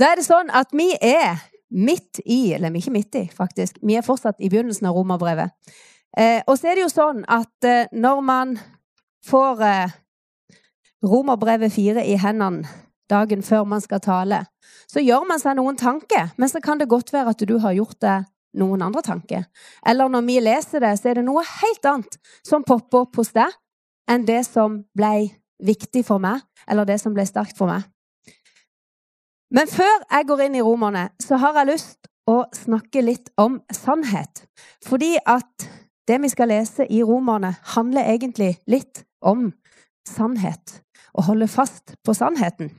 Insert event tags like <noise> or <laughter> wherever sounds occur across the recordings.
Da er det sånn at vi er midt i, eller er ikke midt i, faktisk. Vi er fortsatt i begynnelsen av romerbrevet. Eh, og så er det jo sånn at eh, når man får eh, romerbrevet fire i hendene dagen før man skal tale, så gjør man seg noen tanker, men så kan det godt være at du har gjort det noen andre tanker. Eller når vi leser det, så er det noe helt annet som popper opp hos deg enn det som ble viktig for meg, eller det som ble sterkt for meg. Men før jeg går inn i romerne, så har jeg lyst å snakke litt om sannhet. Fordi at det vi skal lese i romerne, handler egentlig litt om sannhet. Å holde fast på sannheten.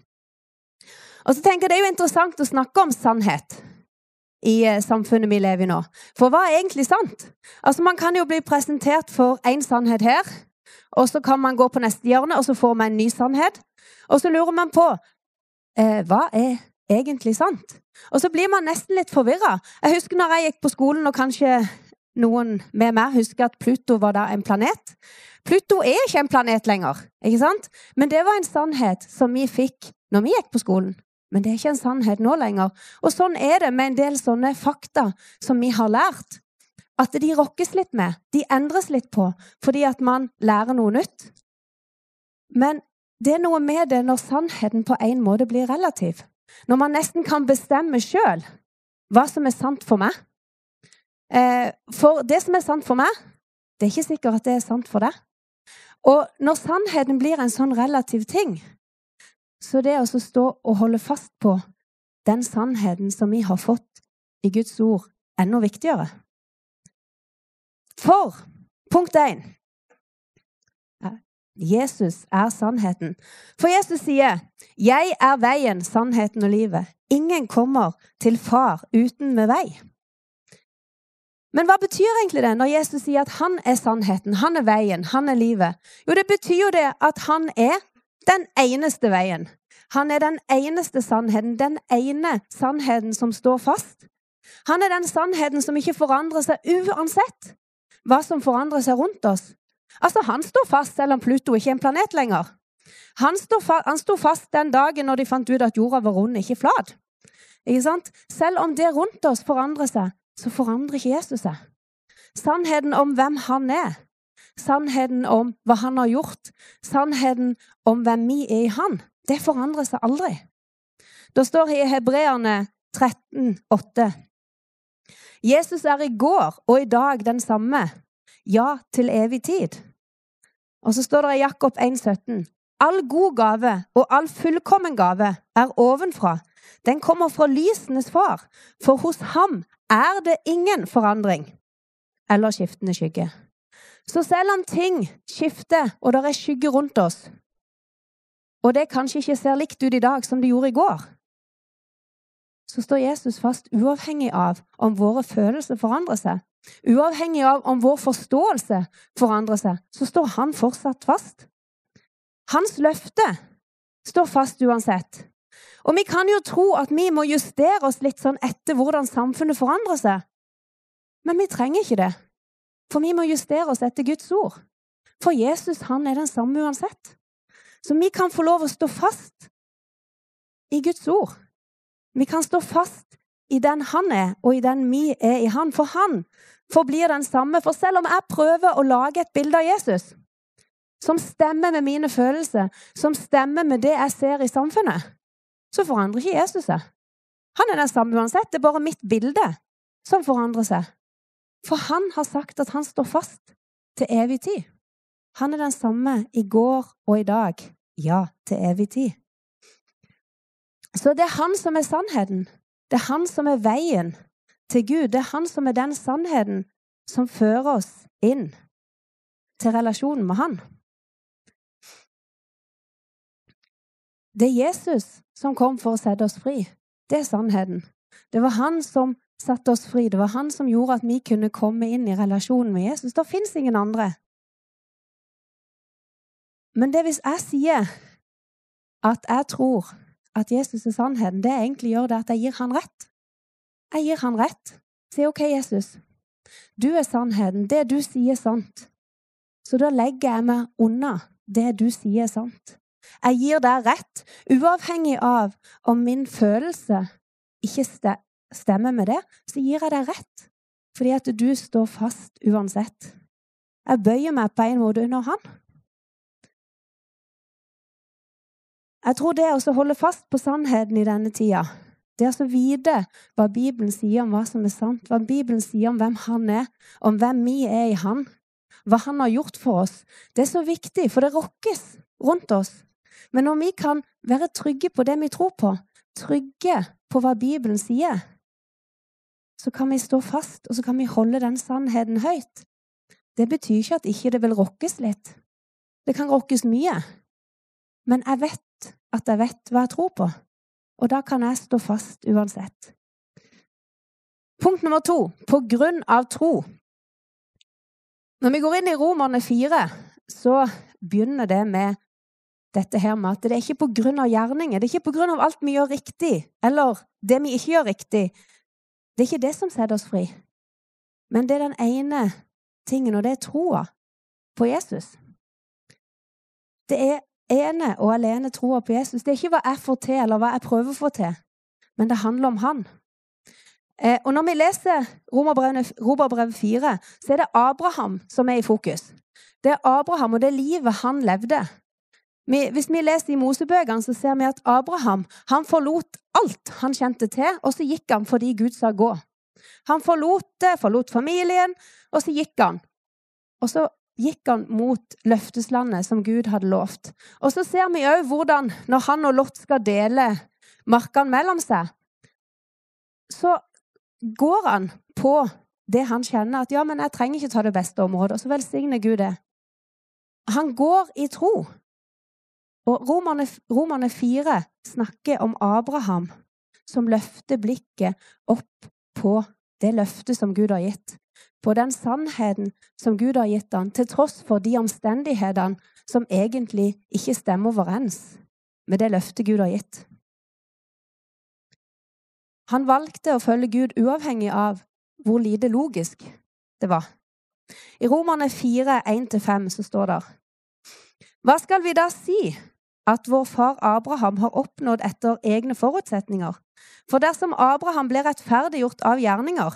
Og så tenker jeg Det er jo interessant å snakke om sannhet i eh, samfunnet vi lever i nå. For hva er egentlig sant? Altså Man kan jo bli presentert for én sannhet her, og så kan man gå på neste hjørne, og så får man en ny sannhet. Og så lurer man på eh, hva er egentlig sant? Og så blir man nesten litt forvirra. Jeg husker når jeg gikk på skolen, og kanskje noen med meg husker at Pluto var da en planet. Pluto er ikke en planet lenger, ikke sant? Men det var en sannhet som vi fikk når vi gikk på skolen. Men det er ikke en sannhet nå lenger. Og sånn er det med en del sånne fakta som vi har lært. At de rokkes litt med, de endres litt på, fordi at man lærer noe nytt. Men det er noe med det når sannheten på en måte blir relativ. Når man nesten kan bestemme sjøl hva som er sant for meg. Eh, for det som er sant for meg, det er ikke sikkert at det er sant for deg. Og når sannheten blir en sånn relativ ting, så det å stå og holde fast på den sannheten som vi har fått i Guds ord, enda viktigere. For punkt én Jesus er sannheten. For Jesus sier, 'Jeg er veien, sannheten og livet'. Ingen kommer til Far uten med vei. Men hva betyr egentlig det når Jesus sier at han er sannheten, han er veien, han er livet? Jo, det betyr jo det at han er den eneste veien. Han er den eneste sannheten, den ene sannheten som står fast. Han er den sannheten som ikke forandrer seg uansett hva som forandrer seg rundt oss. Altså, Han står fast selv om Pluto ikke er en planet lenger. Han, fa han sto fast den dagen når de fant ut at jorda var rund, ikke flat. Ikke sant? Selv om det rundt oss forandrer seg, så forandrer ikke Jesus seg. Sannheten om hvem han er, sannheten om hva han har gjort, sannheten om hvem vi er i han, det forandrer seg aldri. Da står det i Hebreerne 13, 8. Jesus er i går og i dag den samme, ja, til evig tid. Og så står det i Jakob 1,17.: All god gave og all fullkommen gave er ovenfra. Den kommer fra lysenes far, for hos ham er det ingen forandring eller skiftende skygge. Så selv om ting skifter, og det er skygge rundt oss, og det kanskje ikke ser likt ut i dag som det gjorde i går, så står Jesus fast uavhengig av om våre følelser forandrer seg. Uavhengig av om vår forståelse forandrer seg, så står han fortsatt fast. Hans løfte står fast uansett. Og vi kan jo tro at vi må justere oss litt sånn etter hvordan samfunnet forandrer seg. Men vi trenger ikke det. For vi må justere oss etter Guds ord. For Jesus han er den samme uansett. Så vi kan få lov å stå fast i Guds ord. Vi kan stå fast i den han er, og i den vi er i han. For han forblir den samme. For selv om jeg prøver å lage et bilde av Jesus som stemmer med mine følelser, som stemmer med det jeg ser i samfunnet, så forandrer ikke Jesus seg. Han er den samme uansett. Det er bare mitt bilde som forandrer seg. For han har sagt at han står fast til evig tid. Han er den samme i går og i dag. Ja, til evig tid. Så det er han som er sannheten. Det er han som er veien til Gud. Det er han som er den sannheten som fører oss inn til relasjonen med han. Det er Jesus som kom for å sette oss fri. Det er sannheten. Det var han som satte oss fri. Det var han som gjorde at vi kunne komme inn i relasjonen med Jesus. Det fins ingen andre. Men det hvis jeg sier at jeg tror at Jesus er sannheten, det egentlig gjør, det at jeg gir han rett. Jeg gir han rett. Si OK, Jesus, du er sannheten. Det du sier, er sant. Så da legger jeg meg unna det du sier er sant. Jeg gir deg rett, uavhengig av om min følelse ikke stemmer med det, så gir jeg deg rett. Fordi at du står fast uansett. Jeg bøyer meg på en måte under han. Jeg tror det å holde fast på sannheten i denne tida, det å vite hva Bibelen sier om hva som er sant, hva Bibelen sier om hvem han er, om hvem vi er i han, hva han har gjort for oss, det er så viktig, for det rokkes rundt oss. Men når vi kan være trygge på det vi tror på, trygge på hva Bibelen sier, så kan vi stå fast, og så kan vi holde den sannheten høyt. Det betyr ikke at ikke det vil rokkes litt. Det kan rokkes mye. Men jeg vet at jeg vet hva jeg tror på, og da kan jeg stå fast uansett. Punkt nummer to på grunn av tro. Når vi går inn i Romerne fire, så begynner det med dette her med at det er ikke på grunn av gjerninger, det er ikke på grunn av alt vi gjør riktig, eller det vi ikke gjør riktig. Det er ikke det som setter oss fri. Men det er den ene tingen, og det er troa på Jesus. Det er ene og alene troa på Jesus. Det er ikke hva jeg får til, eller hva jeg prøver å få til, men det handler om han. Eh, og når vi leser Romerbrevet 4, så er det Abraham som er i fokus. Det er Abraham og det livet han levde. hvis vi leser i Mosebøkene, så ser vi at Abraham han forlot alt han kjente til, og så gikk han fordi Gud sa gå. Han forlot det, forlot familien, og så gikk han. Og så gikk han mot løfteslandet som Gud hadde lovt. Og så ser vi òg hvordan, når han og Lot skal dele markene mellom seg, så går han på det han kjenner at ja, men jeg trenger ikke ta det beste området. Og så velsigner Gud det. Han går i tro. Og Romerne, Romerne 4 snakker om Abraham som løfter blikket opp på det løftet som Gud har gitt på den sannheten som Gud har gitt han, til tross for de omstendighetene som egentlig ikke stemmer overens med det løftet Gud har gitt. Han valgte å følge Gud uavhengig av hvor lite logisk det var. I Romerne 4, 1-5 så står det Hva skal vi da si at vår far Abraham har oppnådd etter egne forutsetninger? For dersom Abraham ble rettferdiggjort av gjerninger,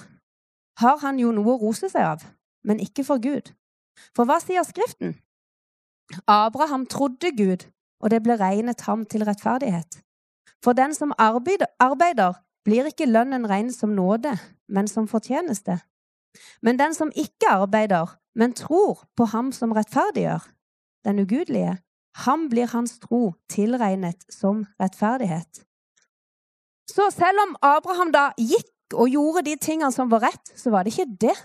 har han jo noe å rose seg av, men ikke for Gud. For hva sier Skriften? Abraham trodde Gud, og det ble regnet ham til rettferdighet. For den som arbeider, blir ikke lønnen regnet som nåde, men som fortjeneste. Men den som ikke arbeider, men tror på ham som rettferdiggjør, den ugudelige, ham blir hans tro tilregnet som rettferdighet. Så selv om Abraham da gikk og gjorde de tingene som var rett, så var det ikke det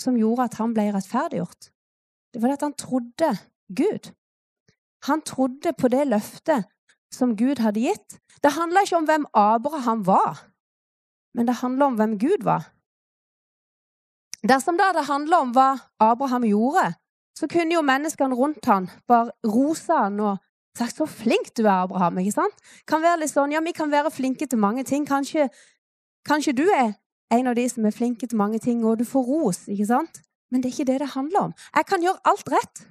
som gjorde at han ble rettferdiggjort. Det var det at han trodde Gud. Han trodde på det løftet som Gud hadde gitt. Det handla ikke om hvem Abraham var, men det handla om hvem Gud var. Dersom det det handla om hva Abraham gjorde, så kunne jo menneskene rundt han bare rose han og sagt 'så flink du er, Abraham'. ikke sant? Kan være litt sånn, ja, Vi kan være flinke til mange ting. Kanskje Kanskje du er en av de som er flinke til mange ting, og du får ros, ikke sant? Men det er ikke det det handler om. Jeg kan gjøre alt rett.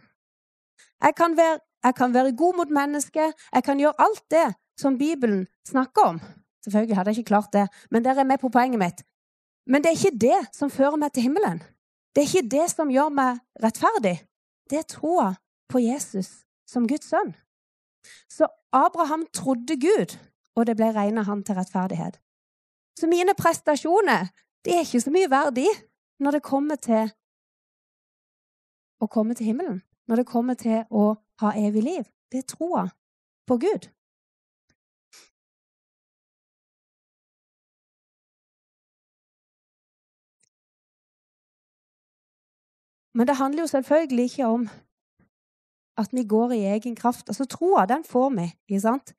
Jeg kan være, jeg kan være god mot mennesket. Jeg kan gjøre alt det som Bibelen snakker om. Selvfølgelig hadde jeg ikke klart det, men dere er med på poenget mitt. Men det er ikke det som fører meg til himmelen. Det er ikke det som gjør meg rettferdig. Det er troa på Jesus som Guds sønn. Så Abraham trodde Gud, og det ble regna han til rettferdighet. Så mine prestasjoner de er ikke så mye verdi når det kommer til å komme til himmelen. Når det kommer til å ha evig liv. Det er troa på Gud. Men det handler jo selvfølgelig ikke om at vi går i egen kraft. Altså Troa, den får vi. ikke sant?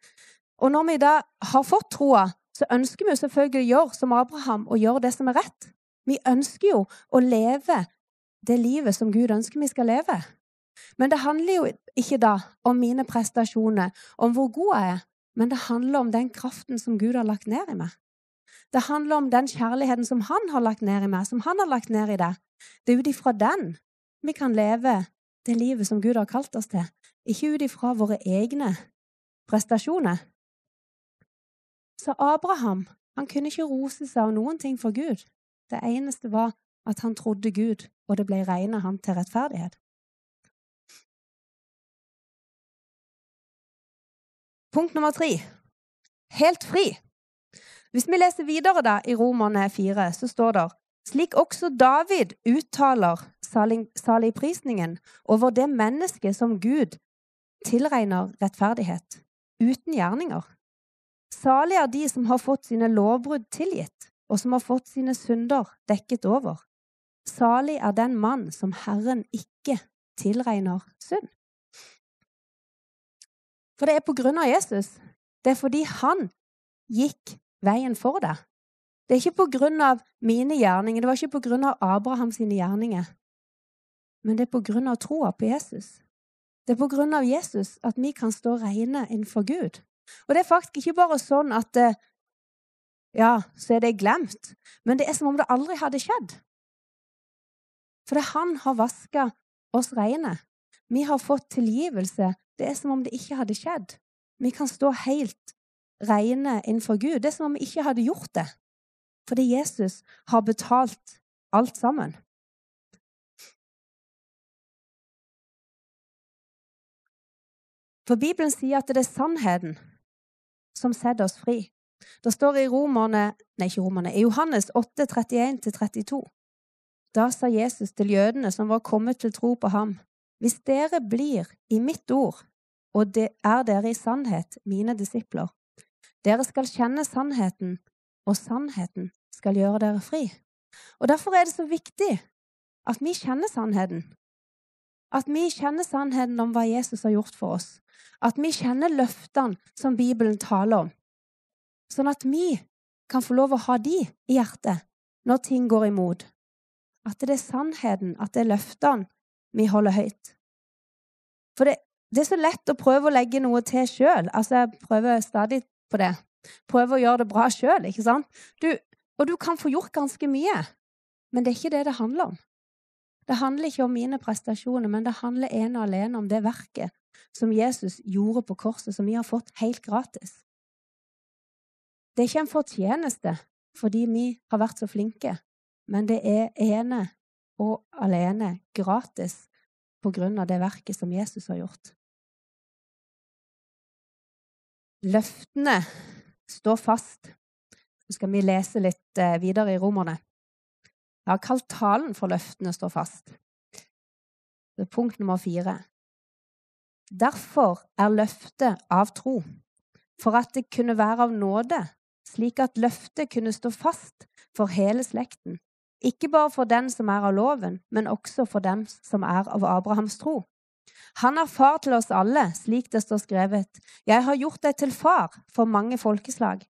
Og når vi da har fått troa, så ønsker vi jo selvfølgelig å gjøre som Abraham og gjøre det som er rett. Vi ønsker jo å leve det livet som Gud ønsker vi skal leve. Men det handler jo ikke da om mine prestasjoner, om hvor god jeg er, men det handler om den kraften som Gud har lagt ned i meg. Det handler om den kjærligheten som Han har lagt ned i meg, som Han har lagt ned i deg. Det er ut ifra den vi kan leve det livet som Gud har kalt oss til. Ikke ut ifra våre egne prestasjoner. Så Abraham han kunne ikke rose seg av noen ting for Gud. Det eneste var at han trodde Gud, og det ble regnet ham til rettferdighet. Punkt nummer tre helt fri. Hvis vi leser videre da i Romerne 4, så står det slik også David uttaler saligprisningen over det mennesket som Gud tilregner rettferdighet, uten gjerninger. Salig er de som har fått sine lovbrudd tilgitt, og som har fått sine synder dekket over. Salig er den mann som Herren ikke tilregner synd. For det er på grunn av Jesus. Det er fordi han gikk veien for deg. Det er ikke på grunn av mine gjerninger, det var ikke på grunn av Abrahams gjerninger. Men det er på grunn av troa på Jesus. Det er på grunn av Jesus at vi kan stå rene innenfor Gud. Og det er faktisk ikke bare sånn at eh, ja, så er det glemt, men det er som om det aldri hadde skjedd. For det han har vaska oss reine. Vi har fått tilgivelse. Det er som om det ikke hadde skjedd. Vi kan stå helt reine innenfor Gud. Det er som om vi ikke hadde gjort det. Fordi Jesus har betalt alt sammen. For Bibelen sier at det er sannheten som setter oss fri. Det står i romerne, nei, ikke romerne, i Johannes 8, 31-32. Da sa Jesus til jødene som var kommet til tro på ham, hvis dere blir i mitt ord, og det er dere i sannhet, mine disipler, dere skal kjenne sannheten, og sannheten skal gjøre dere fri. Og Derfor er det så viktig at vi kjenner sannheten. At vi kjenner sannheten om hva Jesus har gjort for oss. At vi kjenner løftene som Bibelen taler om. Sånn at vi kan få lov å ha de i hjertet når ting går imot. At det er sannheten, at det er løftene vi holder høyt. For det, det er så lett å prøve å legge noe til sjøl. Altså, jeg prøver stadig på det. Prøve å gjøre det bra sjøl, ikke sant? Du, og du kan få gjort ganske mye, men det er ikke det det handler om. Det handler ikke om mine prestasjoner, men det handler ene og alene om det verket som Jesus gjorde på korset, som vi har fått helt gratis. Det er ikke en fortjeneste fordi vi har vært så flinke, men det er ene og alene gratis på grunn av det verket som Jesus har gjort. Løftene står fast. Så skal vi lese litt eh, videre i Romerne. Jeg har kalt talen for løftene står fast. Det er punkt nummer fire. Derfor er løftet av tro, for at det kunne være av nåde, slik at løftet kunne stå fast for hele slekten, ikke bare for den som er av loven, men også for dem som er av Abrahams tro. Han er far til oss alle, slik det står skrevet, Jeg har gjort deg til far for mange folkeslag.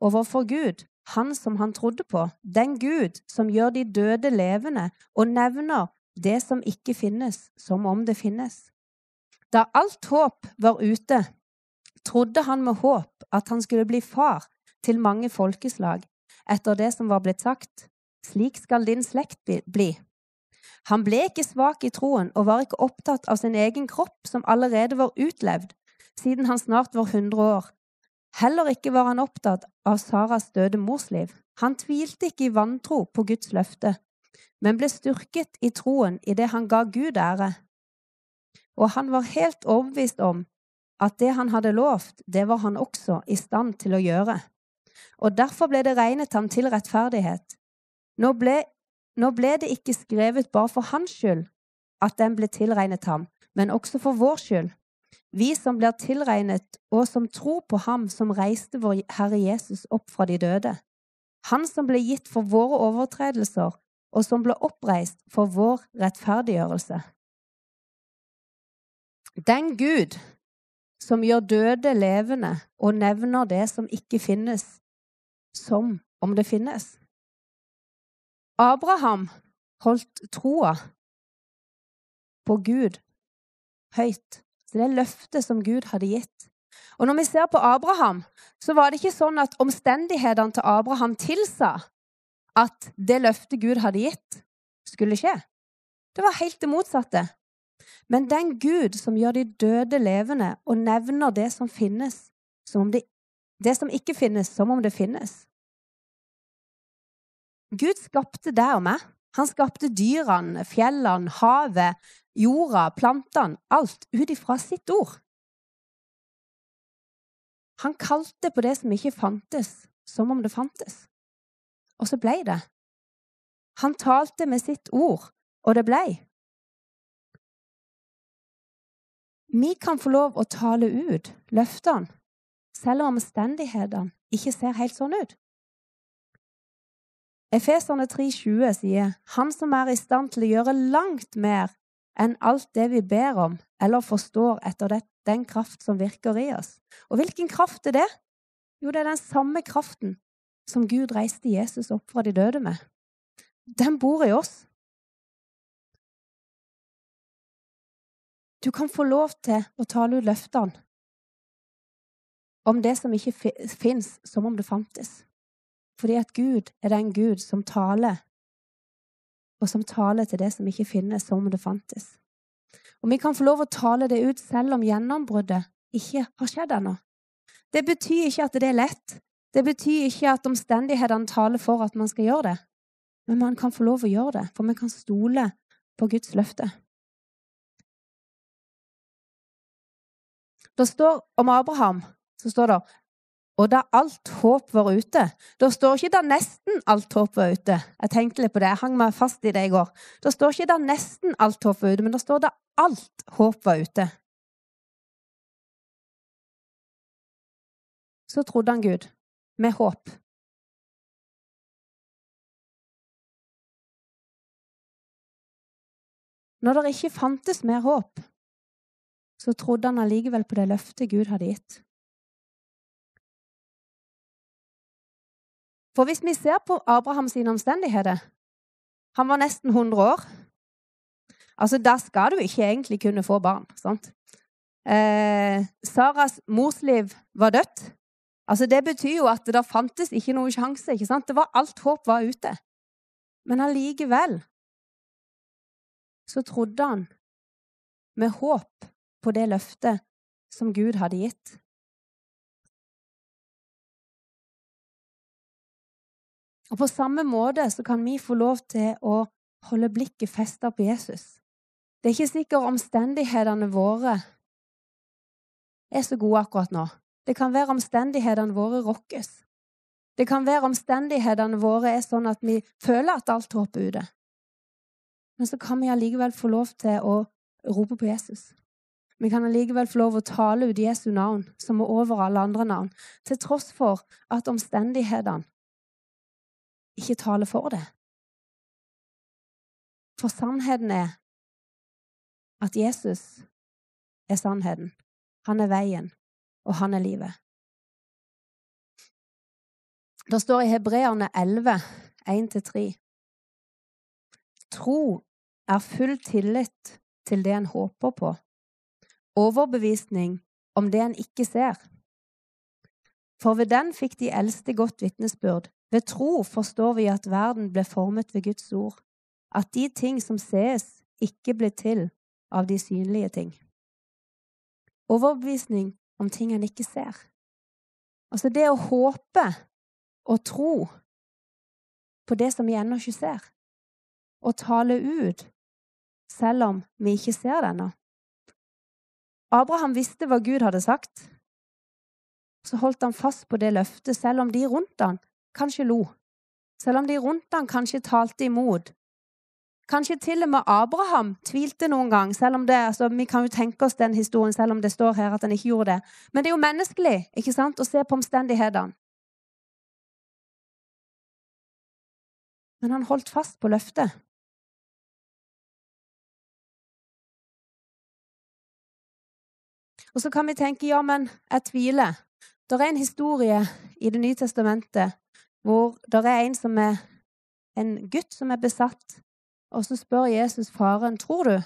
Overfor Gud, han som han trodde på, den Gud som gjør de døde levende og nevner det som ikke finnes, som om det finnes. Da alt håp var ute, trodde han med håp at han skulle bli far til mange folkeslag, etter det som var blitt sagt, slik skal din slekt bli. Han ble ikke svak i troen og var ikke opptatt av sin egen kropp, som allerede var utlevd, siden han snart var hundre år. Heller ikke var han opptatt av Saras døde mors liv. Han tvilte ikke i vantro på Guds løfte, men ble styrket i troen i det han ga Gud ære. Og han var helt overbevist om at det han hadde lovt, det var han også i stand til å gjøre. Og derfor ble det regnet ham til rettferdighet. Nå ble nå ble det ikke skrevet bare for hans skyld at den ble tilregnet ham, men også for vår skyld. Vi som blir tilregnet og som tror på ham som reiste vår Herre Jesus opp fra de døde. Han som ble gitt for våre overtredelser, og som ble oppreist for vår rettferdiggjørelse. Den Gud som gjør døde levende og nevner det som ikke finnes, som om det finnes. Abraham holdt troa på Gud høyt. Så det løftet som Gud hadde gitt. Og når vi ser på Abraham, så var det ikke sånn at omstendighetene til Abraham tilsa at det løftet Gud hadde gitt, skulle skje. Det var helt det motsatte. Men den Gud som gjør de døde levende, og nevner det som finnes, som om det, det som ikke finnes, som om det finnes. Gud skapte deg og meg. Han skapte dyrene, fjellene, havet, jorda, plantene, alt ut ifra sitt ord. Han kalte på det som ikke fantes, som om det fantes. Og så ble det. Han talte med sitt ord, og det blei. Vi kan få lov å tale ut løftene, selv om omstendighetene ikke ser helt sånn ut. Efeserne 3,20 sier Han som er i stand til å gjøre langt mer enn alt det vi ber om eller forstår etter det, den kraft som virker i oss. Og hvilken kraft er det? Jo, det er den samme kraften som Gud reiste Jesus opp fra de døde med. Den bor i oss. Du kan få lov til å tale ut løftene om det som ikke fins, som om det fantes. Fordi at Gud er den Gud som taler, og som taler til det som ikke finnes, som om det fantes. Og vi kan få lov å tale det ut selv om gjennombruddet ikke har skjedd ennå. Det betyr ikke at det er lett. Det betyr ikke at omstendighetene taler for at man skal gjøre det. Men man kan få lov å gjøre det, for vi kan stole på Guds løfte. Det står om Abraham så står det og da alt håp var ute. Da står ikke da nesten alt håp var ute. Jeg tenkte litt på det, jeg hang meg fast i det i går. Da står ikke da nesten alt håp var ute, men da står da alt håp var ute. Så trodde han Gud, med håp. Når det ikke fantes mer håp, så trodde han allikevel på det løftet Gud hadde gitt. For hvis vi ser på Abrahams omstendigheter Han var nesten 100 år. Altså, Da skal du ikke egentlig kunne få barn. sant? Eh, Saras morsliv var dødt. Altså, Det betyr jo at det fantes ikke noen sjanse. ikke sant? Det var Alt håp var ute. Men allikevel så trodde han med håp på det løftet som Gud hadde gitt. Og På samme måte så kan vi få lov til å holde blikket festa på Jesus. Det er ikke sikkert omstendighetene våre er så gode akkurat nå. Det kan være omstendighetene våre rokkes. Det kan være omstendighetene våre er sånn at vi føler at alt håp er ute. Men så kan vi allikevel få lov til å rope på Jesus. Vi kan allikevel få lov å tale ut Jesu navn, som er over alle andre navn, til tross for at omstendighetene ikke taler for det. For sannheten er at Jesus er sannheten. Han er veien, og han er livet. Det står i Hebreerne 11, 1-3. Tro er full tillit til det en håper på, overbevisning om det en ikke ser. For ved den fikk de eldste godt vitnesbyrd. Ved tro forstår vi at verden ble formet ved Guds ord, at de ting som ses, ikke ble til av de synlige ting. Overbevisning om ting en ikke ser. Altså det å håpe og tro på det som vi ennå ikke ser, og tale ut selv om vi ikke ser det ennå. Abraham visste hva Gud hadde sagt. Så holdt han fast på det løftet, selv om de rundt han kanskje lo, selv om de rundt han kanskje talte imot. Kanskje til og med Abraham tvilte noen gang, selv om det, altså, vi kan jo tenke oss den historien selv om det står her at han ikke gjorde det. Men det er jo menneskelig ikke sant, å se på omstendighetene. Men han holdt fast på løftet. Og så kan vi tenke ja, men jeg tviler. Det er en historie i Det nye testamentet hvor det er en som er en gutt som er besatt, og så spør Jesus faren, tror du?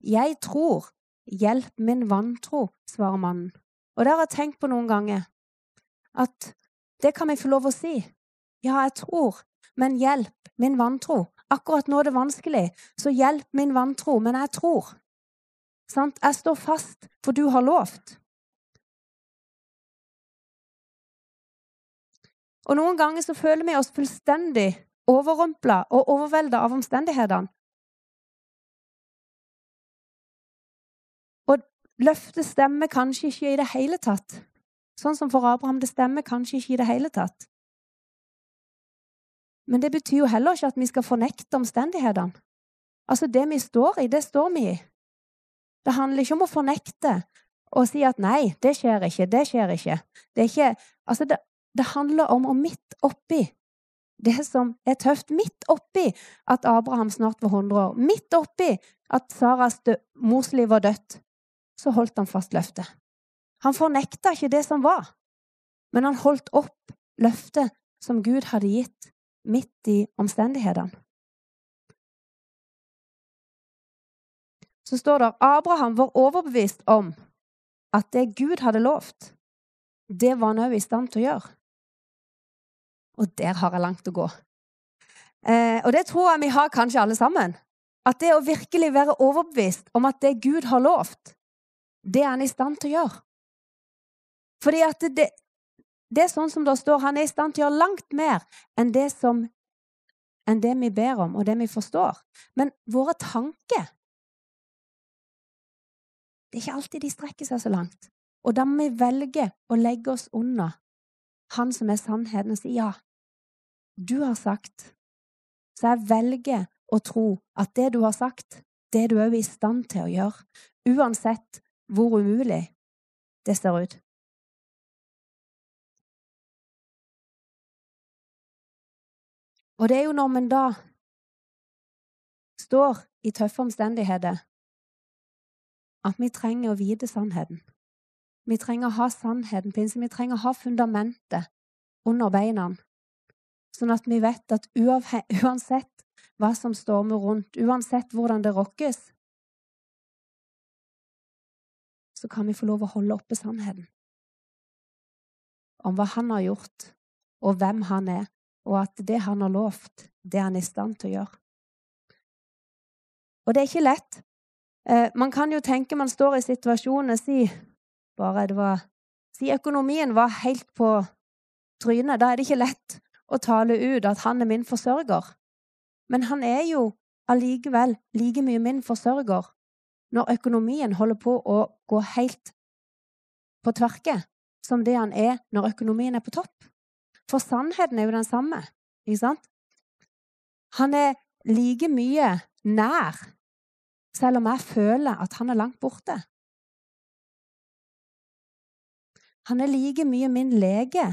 Jeg tror. Hjelp min vantro, svarer mannen. Og det har jeg tenkt på noen ganger, at det kan vi få lov å si. Ja, jeg tror, men hjelp min vantro. Akkurat nå er det vanskelig, så hjelp min vantro, men jeg tror. Sant? Jeg står fast, for du har lovt. Og noen ganger så føler vi oss fullstendig overrumpla og overvelda av omstendighetene. Og løftet stemmer kanskje ikke i det hele tatt. Sånn som for Abraham, det stemmer kanskje ikke i det hele tatt. Men det betyr jo heller ikke at vi skal fornekte omstendighetene. Altså, det vi står i, det står vi i. Det handler ikke om å fornekte og si at nei, det skjer ikke, det skjer ikke. Det, er ikke, altså det, det handler om å midt oppi det som er tøft, midt oppi at Abraham snart var 100 år, midt oppi at Saras mors liv var dødt, så holdt han fast løftet. Han fornekta ikke det som var, men han holdt opp løftet som Gud hadde gitt midt i omstendighetene. så står det Abraham var overbevist om at det Gud hadde lovt, det var han òg i stand til å gjøre. Og der har jeg langt å gå. Eh, og det tror jeg vi har kanskje alle sammen. At det å virkelig være overbevist om at det Gud har lovt, det er han i stand til å gjøre. Fordi at det, det er sånn som det står, han er i stand til å gjøre langt mer enn det, som, enn det vi ber om, og det vi forstår. Men våre tanker det er ikke alltid de strekker seg så langt. Og da må vi velge å legge oss under Han som er sannheten, og si ja, du har sagt. Så jeg velger å tro at det du har sagt, det er du òg i stand til å gjøre, uansett hvor umulig det ser ut. Og det er jo når man da står i tøffe omstendigheter, at vi trenger å vite sannheten. Vi trenger å ha sannheten på innsiden. Vi trenger å ha fundamentet under beina, sånn at vi vet at <laughs> uansett hva som stormer rundt, uansett hvordan det rokkes, så kan vi få lov å holde oppe sannheten om hva han har gjort, og hvem han er, og at det han har lovt, det er han i stand til å gjøre. Og det er ikke lett, Eh, man kan jo tenke man står i situasjonen si bare det var Si økonomien var helt på trynet. Da er det ikke lett å tale ut at han er min forsørger. Men han er jo allikevel like mye min forsørger når økonomien holder på å gå helt på tverke som det han er når økonomien er på topp. For sannheten er jo den samme, ikke sant? Han er like mye nær selv om jeg føler at han er langt borte. Han er like mye min lege,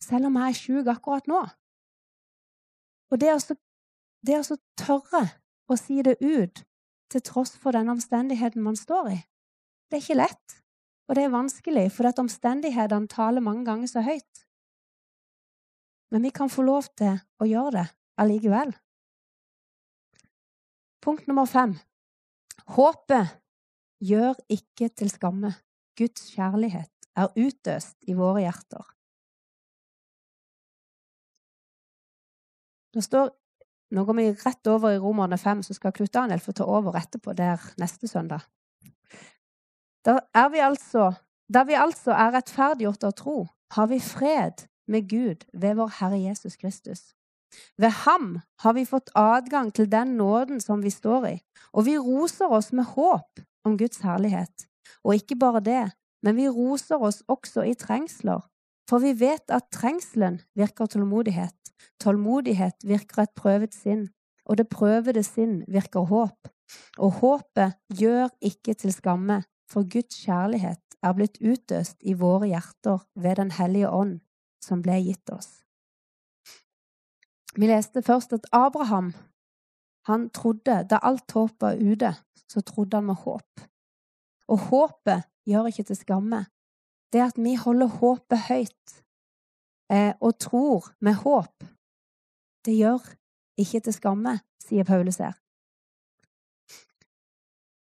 selv om jeg er sjuk akkurat nå. Og det å, tørre å si det ut, til tross for den omstendigheten man står i, det er ikke lett. Og det er vanskelig, for at omstendighetene taler mange ganger så høyt. Men vi kan få lov til å gjøre det allikevel. Punkt nummer fem. Håpet gjør ikke til skamme. Guds kjærlighet er utøst i våre hjerter. Det står Nå går vi rett over i Romerne 5, så skal Knut Daniel få ta over etterpå der neste søndag. Da, vi altså, da vi altså er rettferdiggjort av tro, har vi fred med Gud ved vår Herre Jesus Kristus. Ved ham har vi fått adgang til den nåden som vi står i, og vi roser oss med håp om Guds herlighet. Og ikke bare det, men vi roser oss også i trengsler, for vi vet at trengselen virker tålmodighet, tålmodighet virker et prøvet sinn, og det prøvede sinn virker håp. Og håpet gjør ikke til skamme, for Guds kjærlighet er blitt utøst i våre hjerter ved Den hellige ånd, som ble gitt oss. Vi leste først at Abraham han trodde, da alt håp var ute, så trodde han med håp. Og håpet gjør ikke til skamme. Det at vi holder håpet høyt eh, og tror med håp, det gjør ikke til skamme, sier Paulus her.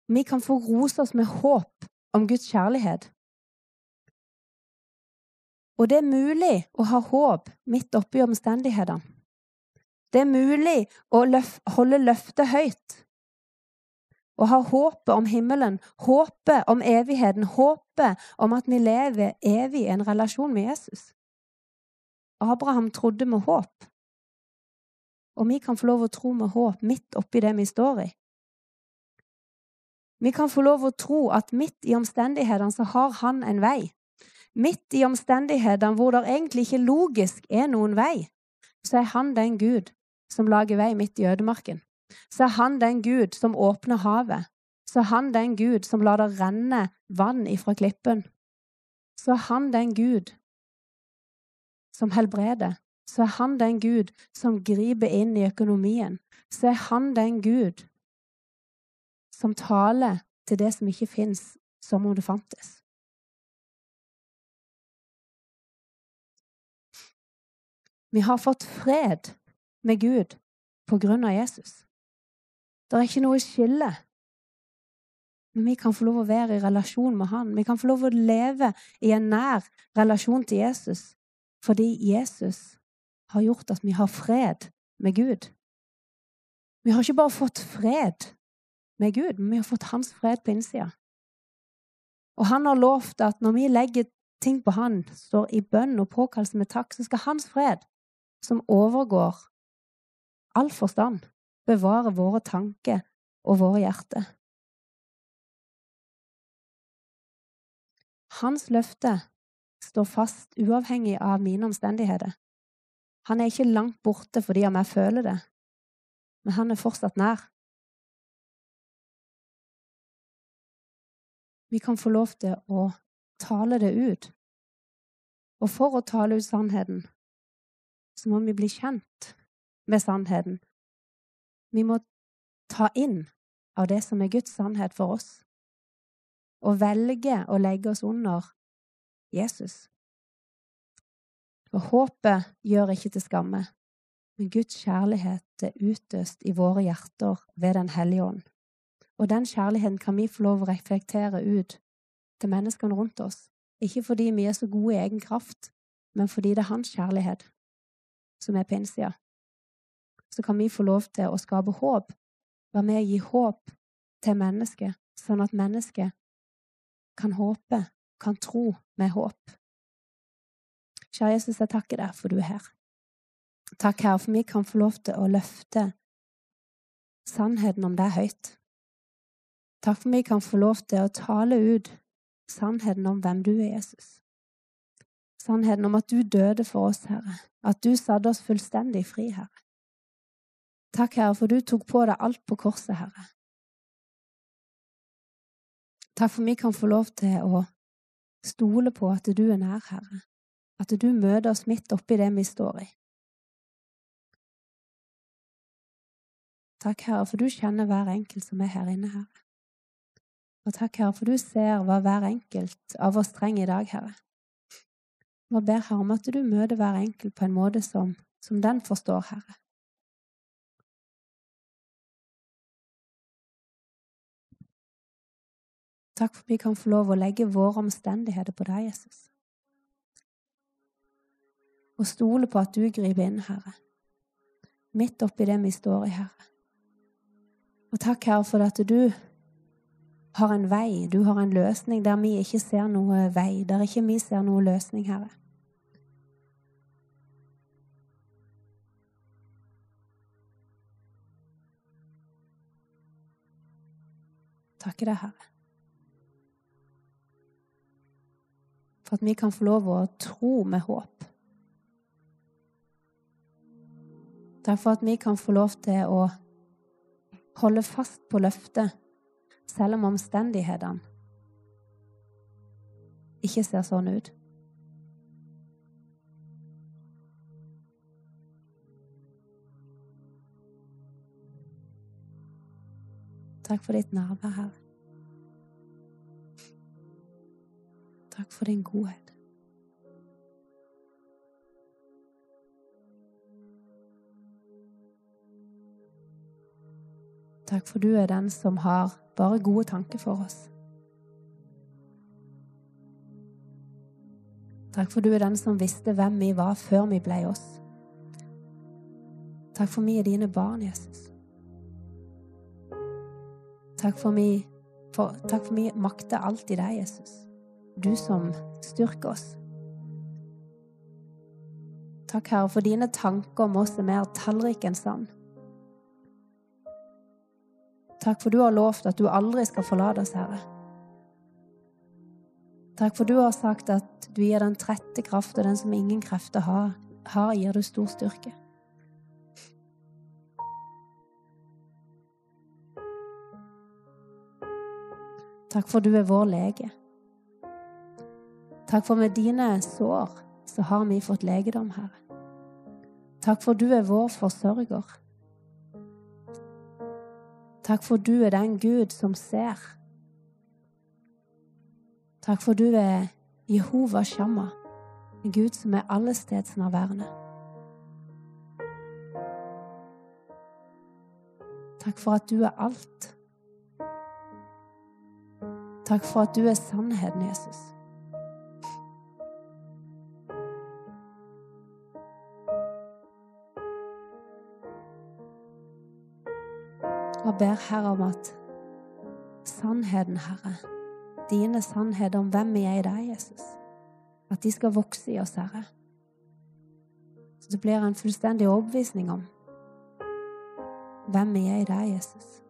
Vi kan få rose oss med håp om Guds kjærlighet. Og det er mulig å ha håp midt oppi omstendighetene. Det er mulig å holde løftet høyt. Og har håpet om himmelen, håpet om evigheten, håpet om at vi lever evig i en relasjon med Jesus. Abraham trodde med håp, og vi kan få lov å tro med håp midt oppi det vi står i. Vi kan få lov å tro at midt i omstendighetene så har han en vei. Midt i omstendighetene hvor det egentlig ikke logisk er noen vei, så er han den Gud som lager vei midt i ødemarken. Så er han den Gud som åpner havet. Så er han den Gud som lar det renne vann ifra klippen. Så er han den Gud som helbreder. Så er han den Gud som griper inn i økonomien. Så er han den Gud som taler til det som ikke fins, som om det fantes. Vi har fått fred med Gud på grunn av Jesus. Det er ikke noe skille. Men vi kan få lov å være i relasjon med Han. Vi kan få lov å leve i en nær relasjon til Jesus fordi Jesus har gjort at vi har fred med Gud. Vi har ikke bare fått fred med Gud, men vi har fått hans fred på innsida. Og han har lovt at når vi legger ting på han, står i bønn og påkallelse med takk, så skal hans fred, som overgår all forstand, bevare våre tanker og våre hjerter. Hans løfte står fast uavhengig av mine omstendigheter. Han er ikke langt borte fordi om jeg føler det, men han er fortsatt nær. Vi kan få lov til å tale det ut. Og for å tale ut sannheten, så må vi bli kjent med sannheten. Vi må ta inn av det som er Guds sannhet for oss, og velge å legge oss under Jesus. For håpet gjør ikke til skamme, men Guds kjærlighet er utøst i våre hjerter ved Den hellige ånd. Og den kjærligheten kan vi få lov å reflektere ut til menneskene rundt oss. Ikke fordi vi er så gode i egen kraft, men fordi det er hans kjærlighet som er på innsida. Så kan vi få lov til å skape håp, være med å gi håp til mennesket, sånn at mennesket kan håpe, kan tro med håp. Kjære Jesus, jeg takker deg for du er her. Takk, Herre, for vi kan få lov til å løfte sannheten om deg høyt. Takk for vi kan få lov til å tale ut sannheten om hvem du er, Jesus. Sannheten om at du døde for oss, Herre. At du satte oss fullstendig fri, Herre. Takk, Herre, for du tok på deg alt på korset, Herre. Takk for vi kan få lov til å stole på at du er nær, Herre. At du møter oss midt oppi det vi står i. Takk, Herre, for du kjenner hver enkelt som er her inne, Herre. Og takk, Herre, for du ser hva hver enkelt av oss trenger i dag, Herre. Og ber Herre om at du møter hver enkelt på en måte som, som den forstår, Herre. Takk for at vi kan få lov å legge våre omstendigheter på deg, Jesus. Og stole på at du griper inn, Herre. Midt oppi det vi står i, Herre. Og takk, Herre, for at du har en vei, du har en løsning der vi ikke ser noe vei, der ikke vi ser noe løsning, Herre. Takke deg, Herre. For at vi kan få lov å tro med håp. Derfor at vi kan få lov til å holde fast på løftet selv om omstendighetene ikke ser sånn ut. Takk for ditt nærvær, Herre. Takk for din godhet. Takk for du er den som har bare gode tanker for oss. Takk for du er den som visste hvem vi var før vi ble oss. Takk for vi er dine barn, Jesus. Takk for vi, for, takk for vi makter alt i deg, Jesus. Du som styrker oss. Takk, Herre, for dine tanker om oss er mer tallrike enn sand. Takk for du har lovt at du aldri skal forlate oss, Herre. Takk for du har sagt at du gir den trette kraft, og den som ingen krefter har, har gir du stor styrke. Takk for du er vår lege. Takk for med dine sår så har vi fått legedom, Herre. Takk for du er vår forsørger. Takk for du er den Gud som ser. Takk for du er Jehova Shamma, en Gud som er allestedsnærværende. Takk for at du er alt. Takk for at du er sannheten, Jesus. Ber Herre om at sannheten, Herre, dine sannheter om hvem vi er i deg, Jesus, at de skal vokse i oss, Herre. Så det blir en fullstendig overbevisning om hvem vi er i deg, Jesus.